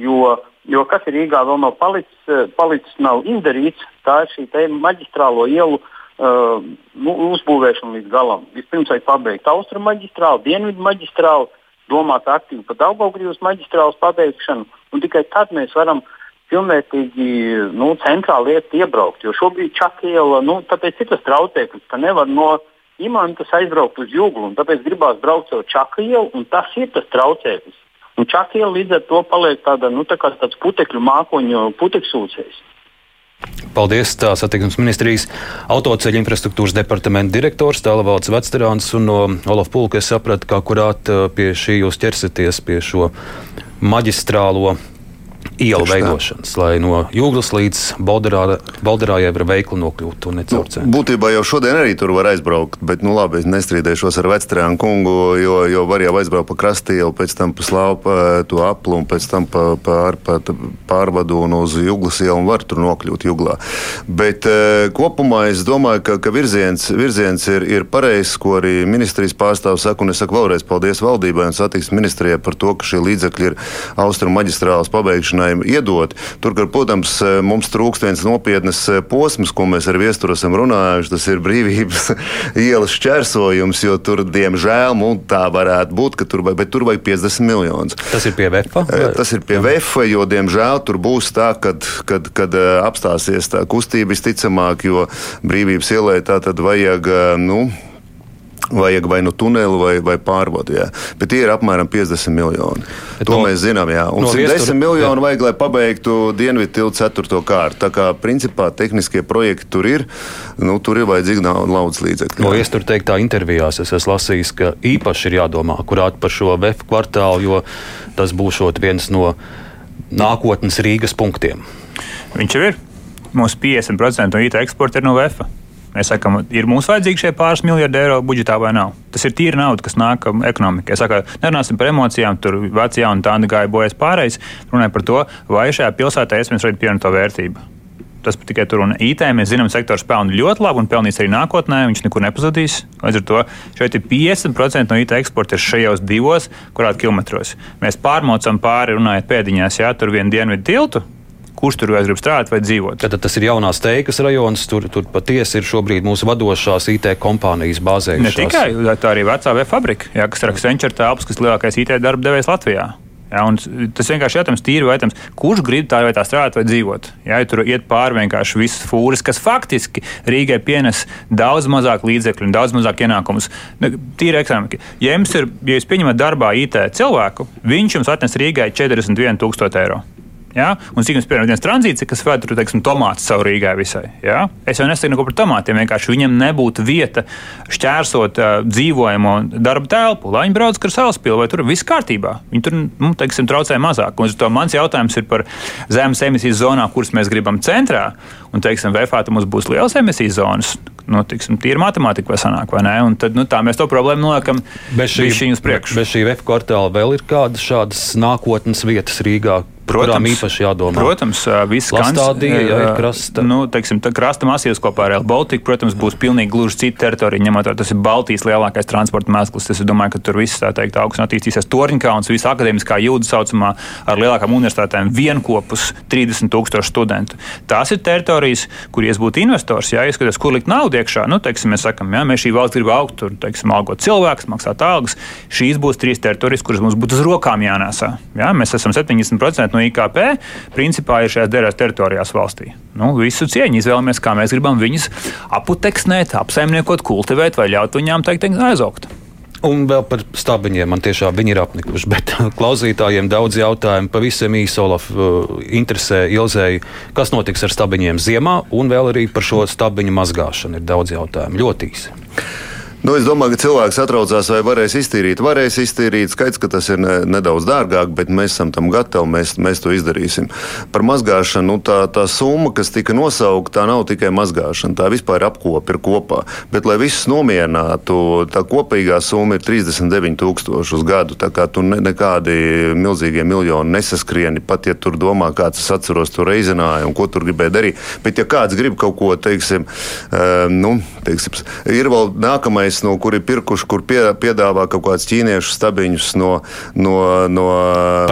Jo, jo kas Rīgā vēl nav palicis, palicis nav izdarīts, tā ir šī maģistrālo ielu uh, nu, uzbūvēšana līdz galam. Vispirms vajag pabeigt austrumu maģistrālu, dienvidu maģistrālu, domāt aktīvi par Daugaugrības maģistrāles pabeigšanu, un tikai tad mēs varam pilnvērtīgi nu, centrāli iet iebraukt. Jo šobrīd Čakiela, nu, tāpēc ir tas traucēklis, ka nevar no imantas aizbraukt uz jūglu, un tāpēc gribās braukt caur Čakielu, un tas ir tas traucēklis. Un Čakiela līdz ar to paliek tāda, nu, tā kā tāds putekļu mākoņu putekļsūcējs. Paldies! Tā satiksmes ministrijas autoceļu infrastruktūras departamenta direktors Tālvalds Vecterāns un no Olafa Pulka es sapratu, ka kurāt pie šī jūs ķersaties pie šo maģistrālo ielu veidošanas, lai no jūglas līdz Balderājai var veikli nokļūt un necaur Nu, centru. būtībā jau šodien arī tur var aizbraukt, bet, nu, labi, es nestrīdēšos ar Vectrēnu kungu, jo, jo var jau aizbraukt pa krastielu, pēc tam pa slāpu, pa to aplu un pēc tam pa, pār, pa, pārvadu un uz Juglas ielu un var tur nokļūt Juglā. Bet eh, kopumā es domāju, ka, ka virziens, virziens ir, ir pareizs, ko arī ministrijas pārstāvs saka, un es saku vēlreiz paldies valdībai un satiksmes ministrijai par to, ka šie līdzekļi ir austrumu maģistrāles pabeigšanai iedot. Tur, kur, protams, mums trūkst viens nopietnas posms, ko mēs ar viesturu esam runājuši, tas ir brīvības ielas šķērsojums, jo tur, diemžēl, nu, tā varētu būt, ka tur, vajag- bet tur vajag 50 miljonus. Tas ir pie VFA? Eh, Tas ir pie VF, jo, diemžēl, tur būs tā, kad, kad, kad eh, apstāsies tā kustība visticamāk, jo brīvības ielai tā tad vajag. eh, Nu, Vajag vai nu tuneli, vai, vai pārvadu. Jā. Bet tie ir apmēram 50 miljoni. Bet to no- mēs zinām. Jā. Un no 110 viestura- miljoni jā. vajag, lai pabeigtu Dienvidu tiltu 4. kārtu. Tā kā principā tehniskie projekti tur ir, nu, tur ir vajadzīgi nau- naudas līdzekļi. No iestur teiktā intervijās es esmu lasījis, ka īpaši ir jādomā kurāt par šo VF kvartālu, jo tas būs viens no nākotnes Rīgas punktiem. Viņš jau ir. Mūsu 50% no IT eksporta ir no VF. Mēs sakām, ir mums vajadzīgi šie pāris miljardi eiro budžetā vai nav. Tas ir tīra nauda, kas nāk um, ekonomikai. Es saku, nerunāsim par emocijām, tur vecajā un tāda gāja bojas pārējais. Runājam par to, vai šajā pilsētā iespējams radīt pievienoto vērtību. Tas tikai tur un IT. Mēs zinām, sektors pelna ļoti labi un pelnīs arī nākotnē. Viņš nekur nepazudīs. Līdz ar to šeit ir 50% no IT eksporta šajos divos kvadrātkilometros. Mēs pārmaucam pāri, runājot pēdiņās, jā, tur vienu dienvidu tiltu kurš tur grib strādāt vai dzīvot. Tad tas ir jaunās teikas rajons, tur, tur patiesi ir šobrīd mūsu vadošās IT kompānijas bāzējušās. Ne tikai tā arī vecā V fabrika, jā, kas ir Accenture telpas, kas ir lielākais IT darba devējs Latvijā. Ja, tas vienkārši jautājums, tīri jautājums, kurš grib tā vai tā strādāt vai dzīvot. Ja, ja tur iet pāri vienkārši visas fūris, kas faktiski Rīgai pienes daudz mazāk līdzekļu un daudz mazāk ienākumus. Tīri ekonomika. Ja jums ir, ja jūs pieņemat darbā IT cilvēku, viņš jums atnes Rīgai 41,000 eiro. Ja? Un cik mums piemēram viens tranzīts, kas ved tur, teiksim, tomātus savu Rīgai visai. Ja? Es jau nesaku neko par tomātiem, vienkārši viņam nebūtu vieta šķērsot uh, dzīvojamo darba telpu, lai viņi brauc ar sauspili, vai tur viss kārtībā. Viņi tur, nu, teiksim, traucē mazāk. Un to mans jautājums ir par zemes emisijas zonām, kuras mēs gribam centrā. Un, teiksim, VFā mums būs liels emisijas zonas, nu, tiksim, tīra matemātika vai sanāk, vai nē. Un tad nu, tā mēs to problēmu noliekam bez šī, bez šī VF kvartāla vēl ir kādas šādas nākotnes vietas Rīgā, Protams, īpaši jādomā. Protams, viss ir krasta. Nu, teiksim, krasta masīvs kopā ar Baltiku, protams, būs pilnīgi gluži cita teritorija, ņemot vērā, tas ir Baltijas lielākais transporta mēsls. Es domāju, ka tur viss tā teikt augsts un attīstīsies Torņkauns, visa akadēmiskā jūda saucamā ar lielākām universitātēm vienkopus 30 tūkstošu studentu. Tās ir teritorijas, kur, ja es būtu investors, jā, ieskaties, kur likt naudu iekšā, nu, teiksim, mēs sakam, jā, mēs šī valsts grib augt, tur, teiksim, algot cilvēkus, maksāt algas. Šīs būs trīs teritorijas, kuras mums būtu uz rokām jānēsā. Jā, mēs esam 70% no IKP principā ir šajās derās teritorijās valstī. Nu, visu cieņu izvēlamies, kā mēs gribam viņus aputeksnēt, apsaimniekot, kultivēt vai ļaut viņām teikt, aizaugt. Un vēl par stabiņiem man tiešām viņi ir apnikuši. Bet klausītājiem daudz jautājumu pavisam īsi Olaf uh, interesē Ilzēji, kas notiks ar stabiņiem ziemā, un vēl arī par šo stabiņu mazgāšanu ir daudz jautājumu. Ļoti īsi. Nu, es domāju, ka cilvēks atraucās, vai varēs iztīrīt. Varēs iztīrīt. Skaidrs, ka tas ir ne, nedaudz dārgāk, bet mēs esam tam gatavi. Mēs, mēs to izdarīsim. Par mazgāšanu nu, tā, tā summa, kas tika nosaukta, tā nav tikai mazgāšana. Tā vispār ir apkopa ir kopā. Bet, lai visus nomierinātu, tā kopīgā summa ir 39,000 uz gadu. Tā kā tur ne, nekādi milzīgie miljoni nesaskrieni. Pat ja tur domā, kāds es atceros, tur reizināja un ko tur gribēja darīt. Bet, ja kāds grib kaut ko, teiksim, uh, nu, teiksim ir vēl nākamais ķīnietis, no kur ir pirkuši, kur pie, piedāvā kaut kādus ķīniešu stabiņus no, no, no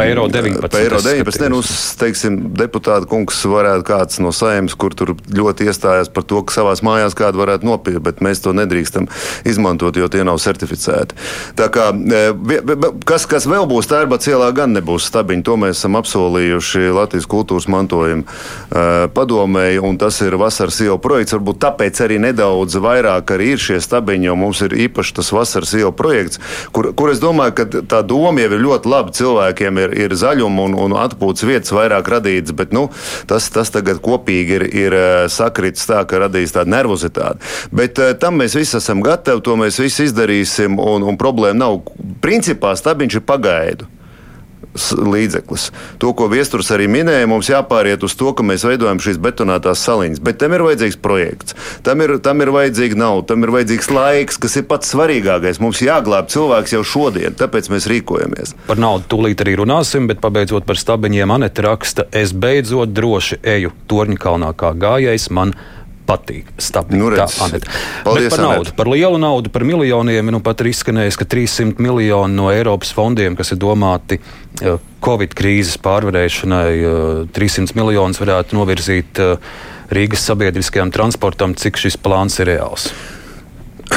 Eiro 19. Pa Eiro 19. Ne, nu, teiksim, deputāta kungs varētu kāds no saimnes, kur tur ļoti iestājās par to, ka savās mājās kādu varētu nopirkt, bet mēs to nedrīkstam izmantot, jo tie nav certificēti. Tā kā, e, kas, kas vēl būs Tērbatas ielā, gan nebūs stabiņi. To mēs esam apsolījuši Latvijas kultūras mantojuma e, padomēji, un tas ir vasaras iela projekts. Varbūt tāpēc arī nedaudz vairāk arī ir šie stabiņi, jo mums ir īpaši tas vasaras iela projekts, kur, kur es domāju, ka tā doma jau ir ļoti laba. Cilvēkiem ir, ir zaļuma un, un atpūtas vietas vairāk radītas, bet nu, tas, tas tagad kopīgi ir, ir eh, sakritis tā, ka radīs tādu nervozitāti. Bet uh, tam mēs visi esam gatavi, to mēs visi izdarīsim, un, un problēma nav. Principā stabiņš ir pagaidu līdzeklis. To, ko Viesturs arī minēja, mums jāpāriet uz to, ka mēs veidojam šīs betonētās saliņas. Bet tam ir vajadzīgs projekts, tam ir, tam ir vajadzīga nauda, tam ir vajadzīgs laiks, kas ir pats svarīgākais. Mums jāglāb cilvēks jau šodien, tāpēc mēs rīkojamies. Par naudu tūlīt arī runāsim, bet pabeidzot par stabiņiem, Anete raksta, es beidzot droši eju Torņkalnā kā gājējs. Man patīk. Stabili. Nu, redz, tā, Anet. Paldies, Bet par naudu, Anet. par lielu naudu, par miljoniem. Nu, pat ir izskanējis, ka 300 miljoni no Eiropas fondiem, kas ir domāti Covid krīzes pārvarēšanai, 300 miljonus varētu novirzīt Rīgas sabiedriskajam transportam, cik šis plāns ir reāls.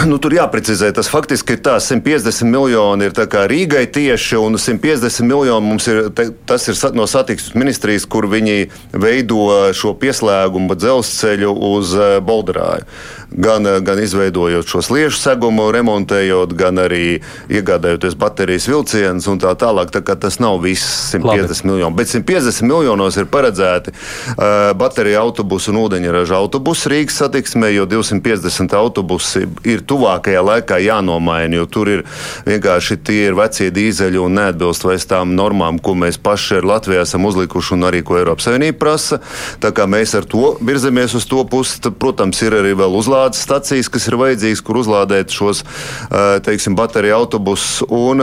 Nu, tur jāprecizē, tas faktiski ir tā, 150 miljoni ir Rīgai tieši, un 150 miljoni mums ir, te, tas ir no satiksmes ministrijas, kur viņi veido šo pieslēgumu dzelzceļu uz Bolderāju gan, gan izveidojot šo sliežu segumu, remontējot, gan arī iegādājoties baterijas vilcienus un tā tālāk. Tā tas nav viss 150 Labi. miljoni, bet 150 miljonos ir paredzēti uh, bateriju autobusu un ūdeņraža autobusu Rīgas satiksmē, jo 250 autobusi ir tuvākajā laikā jānomaina, jo tur ir vienkārši tie ir vecie dīzeļi un neatbilst vairs tām normām, ko mēs paši ar Latviju esam uzlikuši un arī ko Eiropas Savienība prasa. Tā kā mēs ar to virzamies uz to pusi, tad, protams, ir arī vēl uzlādēšana uzlādes stacijas, kas ir vajadzīgas, kur uzlādēt šos teiksim, bateriju autobusus. Un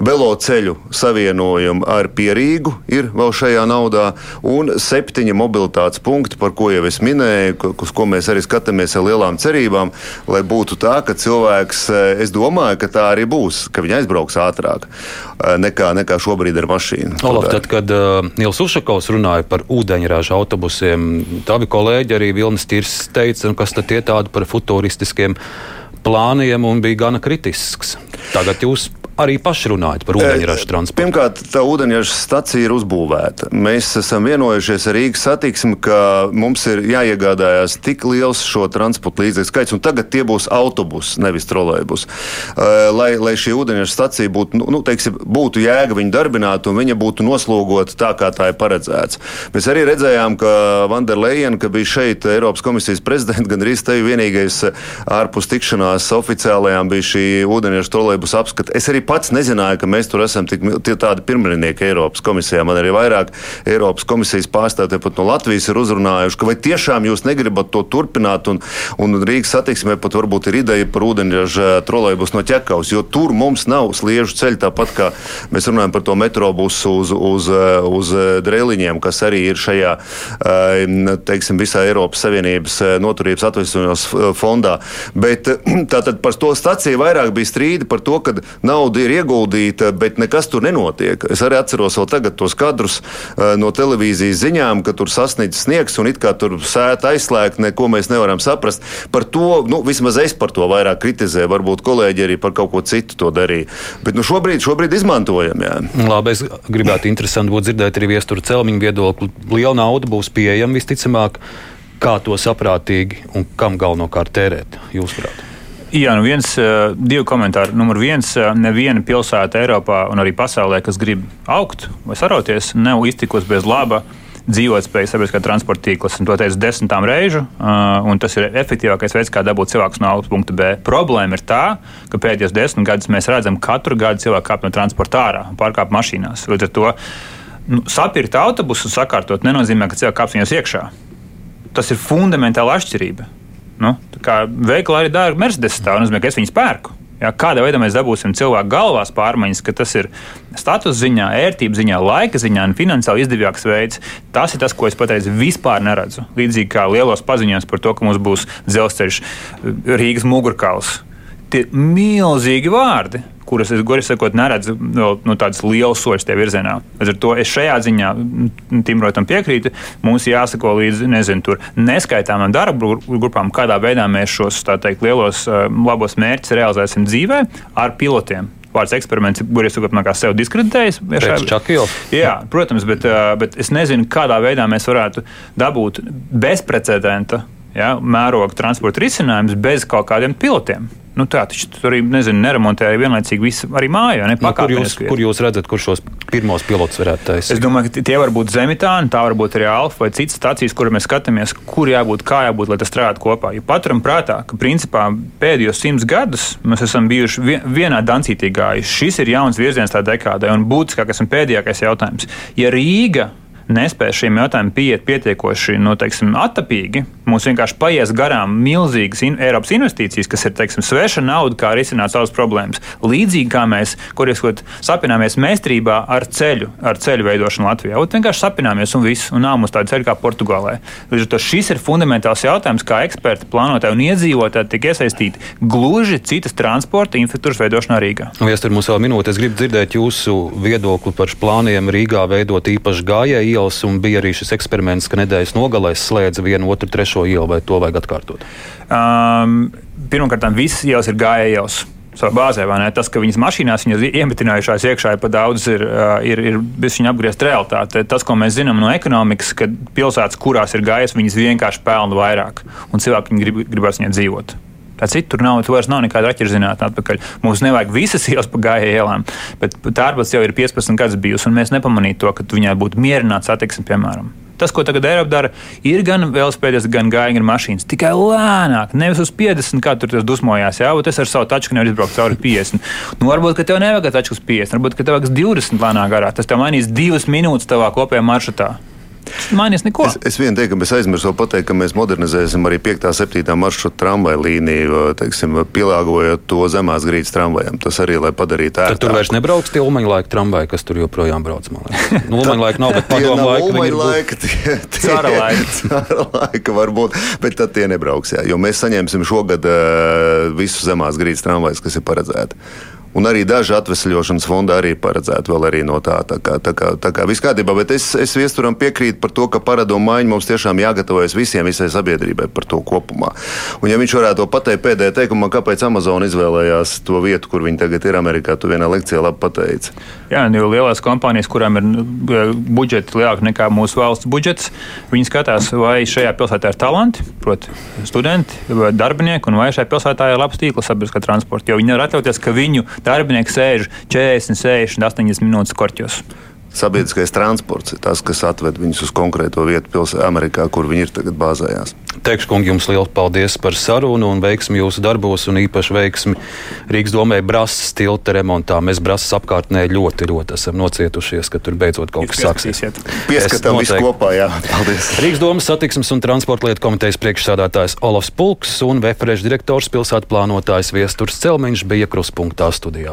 veloceļu savienojumu ar Pierīgu ir vēl šajā naudā, un septiņi mobilitātes punkti, par ko jau es minēju, uz ko mēs arī skatāmies ar lielām cerībām, lai būtu tā, ka cilvēks, eh, es domāju, ka tā arī būs, ka viņi aizbrauks ātrāk eh, nekā, nekā šobrīd ar mašīnu. Olaf, tad, kad uh, Nils Ušakovs runāja par ūdeņraža autobusiem, tavi kolēģi arī Vilnis Tirs teica, kas tad tie tādi par futuristiskiem plāniem un bija gana kritisks. Tagad jūs arī paši runājat par ūdeņraža transportu? Pirmkārt, tā ūdeņraža stacija ir uzbūvēta. Mēs esam vienojušies ar Rīgas satiksmi, ka mums ir jāiegādājās tik liels šo transporta līdzekļu skaits, un tagad tie būs autobusi, nevis trolēļbus. Lai, lai šī ūdeņraža stacija būtu, nu, nu, teiksim, būtu jēga viņu darbināt un viņa būtu noslogota tā, kā tā ir paredzēts. Mēs arī redzējām, ka Vanderleina, ka bija šeit Eiropas komisijas prezidents, gan arī te vienīgais ārpus tikšanās oficiālajām bija šī ūdeņraža trolēļbus apskata. Es arī pats nezināju, ka mēs tur esam tik tādi pirmrinieki Eiropas komisijā. Man arī vairāk Eiropas komisijas pārstāvji pat no Latvijas ir uzrunājuši, ka vai tiešām jūs negribat to turpināt, un, un Rīgas satiksmē pat varbūt ir ideja par ūdeņraža trolēbus no ķekaus, jo tur mums nav sliežu ceļu, tāpat kā mēs runājam par to metrobusu uz, uz, uz drēliņiem, kas arī ir šajā, teiksim, visā Eiropas Savienības noturības atvesļošanas fondā. Bet tātad par to staciju vairāk bija strīdi par to, ka nauda nauda ir ieguldīta, bet nekas tur nenotiek. Es arī atceros vēl tagad tos kadrus uh, no televīzijas ziņām, ka tur sasniedz sniegs un it kā tur sēta aizslēgta, neko mēs nevaram saprast. Par to, nu, vismaz es par to vairāk kritizēju, varbūt kolēģi arī par kaut ko citu to darīja. Bet nu, šobrīd, šobrīd izmantojam. Jā. Labi, es gribētu interesanti būt dzirdēt arī viestura celmiņu viedokli. Liela nauda būs pieejama visticamāk. Kā to saprātīgi un kam galvenokārt tērēt, jūsuprāt? Jā, nu viens, divi komentāri. Numur viens, neviena pilsēta Eiropā un arī pasaulē, kas grib augt vai sarauties, nav iztikusi bez laba dzīvotspējas sabiedriskā transporta tīkla. To teicu desmitām reižu, un tas ir efektīvākais veids, kā dabūt cilvēkus no A uz punktu B. Problēma ir tā, ka pēdējos desmit gadus mēs redzam, ka katru gadu cilvēku kāp no transporta ārā un pārkāp mašīnās. Līdz ar to nu, sapirkt autobusu un sakārtot nenozīmē, ka cilvēks kāps viņos iekšā. Tas ir fundamentāli atšķirība. Nu, kā veikalā arī dārga Mercedes stāv, nozīmē, ka es viņus pērku. Ja, kādā veidā mēs dabūsim cilvēku galvās pārmaiņas, ka tas ir status ziņā, ērtības ziņā, laika ziņā un finansiāli izdevīgāks veids, tas ir tas, ko es patreiz vispār neredzu. Līdzīgi kā lielos paziņojumos par to, ka mums būs dzelzceļš Rīgas mugurkauls. Tie ir milzīgi vārdi kuras es gori sakot, neredzu vēl no tādas lielas soļus tajā virzienā. Līdz ar to es šajā ziņā Timrotam piekrītu. Mums jāsako līdzi nezinu, neskaitāmām darba grupām, kādā veidā mēs šos teikt, lielos labos mērķus realizēsim dzīvē ar pilotiem vārds eksperiments, kur es saprotu, kā sev diskreditējis. Jā, protams, bet, bet es nezinu, kādā veidā mēs varētu dabūt bezprecedenta ja, mēroga transporta risinājumus bez kaut kādiem pilotiem. Nu, tā taču tur arī nezinu, neremontēja vienlaicīgi visu arī māju. Ne, nu, kur, jūs, kur jūs redzat, kur šos pirmos pilotus varētu taisīt? Es domāju, ka tie var būt Zemitāni, tā var būt arī Alfa vai citas stācijas, kur mēs skatāmies, kur jābūt, kā jābūt, lai tas strādātu kopā. Jo paturam prātā, ka principā pēdējos simts gadus mēs esam bijuši vienā dancītī gājuši. Šis ir jauns virziens tā dekādai un būtiskākais un pēdējais jautājums. Ja Rīga nespēs šiem jautājumiem pieiet pietiekoši nu, teiksim, attapīgi, mums vienkārši paies garām milzīgas in Eiropas investīcijas, kas ir teiksim, sveša nauda, kā risināt savas problēmas. Līdzīgi kā mēs, kuriem sapināmies meistarībā ar ceļu, ar ceļu veidošanu Latvijā. Ot, vienkārši sapināmies un viss, un nav mums tāda ceļa kā Portugālē. Līdz ar to šis ir fundamentāls jautājums, kā eksperti, plānotāji un iedzīvotāji tiek iesaistīti gluži citas transporta infrastruktūras veidošanā Rīgā. Viestur, mums vēl minūte, es gribu dzirdēt jūsu viedokli par plāniem Rīgā veidot īpašu gājēju ielas, un bija arī šis eksperiments, ka nedēļas nogalēs slēdza vienu otru trešo ielu, vai to vajag atkārtot? Um, Pirmkārt, visas ielas ir gājējas ielas savā bāzē. Tas, ka viņas mašīnās viņas iemetinājušās iekšā, ir pa daudz, ir, ir, ir viņa apgriezt realitāte. Tas, ko mēs zinām no ekonomikas, ka pilsētas, kurās ir gājis, viņas vienkārši pelna vairāk, un cilvēki grib, gribēs viņā dzīvot. Tā citur tur nav, tur vairs nav nekāda raķerzinātne atpakaļ. Mums nevajag visas ielas pa gājēju ielām, bet tā ārpus jau ir 15 gadus bijusi, un mēs nepamanītu to, ka viņai būtu mierināts attieksme, piemēram. Tas, ko tagad Eiropa dara, ir gan velospēdas, gan gājēji, gan mašīnas. Tikai lēnāk, nevis uz 50, kā tur tas dusmojās. Jā, bet es ar savu taču nevaru izbraukt cauri 50. Nu, varbūt, ka tev nevajag taču uz 50, varbūt, ka tev vajag 20 lēnā garā. Tas tev mainīs divas minūtes tavā kopējā maršrutā. Mainīs neko. Es, es vien teiktu, ka mēs aizmirsām pateikt, ka mēs modernizēsim arī 5. un 7. maršrutu tramvaju līniju, teiksim, pielāgojot to zemās grīdas tramvajam. Tas arī, lai padarītu ērtāku. Tad tur vairs nebrauks tie ulmaņa laika tramvaji, kas tur joprojām brauc. Nu, ulmaņa laika nav, bet padomu laika. Ulmaņa laika, tie, tie, Cara laika. cara laika varbūt, bet tad tie nebrauks. Jā, jo mēs saņemsim šogad uh, visu zemās grīdas tramvajus, kas ir paredzēti. Un arī daži atvesļošanas fondi arī paredzēti vēl arī no tā. Tā kā, tā kā, tā kā viss kārtībā, bet es, es viesturam piekrītu par to, ka paradumu maiņa mums tiešām jāgatavojas visiem, visai sabiedrībai par to kopumā. Un ja viņš varētu to pateikt pēdējā teikumā, kāpēc Amazon izvēlējās to vietu, kur viņi tagad ir Amerikā, tu vienā lekcijā labi pateici. Jā, jo lielās kompānijas, kurām ir nu, budžeti lielāki nekā mūsu valsts budžets, viņi skatās, vai šajā pilsētā ir talanti, proti, studenti, darbinieki, un vai šajā pilsētā ir labs tīkls sabiedriskā transporta. Jo viņi nevar atļauties, ka viņu darbinieki sēž 40, 60, 80 minūtes korķos. Sabiedriskais transports ir tas, kas atved viņus uz konkrēto vietu pilsētā, Amerikā, kur viņi ir tagad bāzējās. Teikšu, kungi, jums liels paldies par sarunu un veiksmi jūsu darbos, un īpaši veiksmi Rīgas domē brāzas tilta remontā. Mēs brāzas apkārtnē ļoti, ļoti esam nocietušies, ka tur beidzot kaut kas sāksies. Pieskatām visu kopā, jā. Paldies. Rīgas domas satiksmes un transporta lietu komitejas priekšsādātājs Olofs Pulks un Vefreša direktors pilsētu plānotājs Viesturs Celmiņš bija kruspunktā studijā.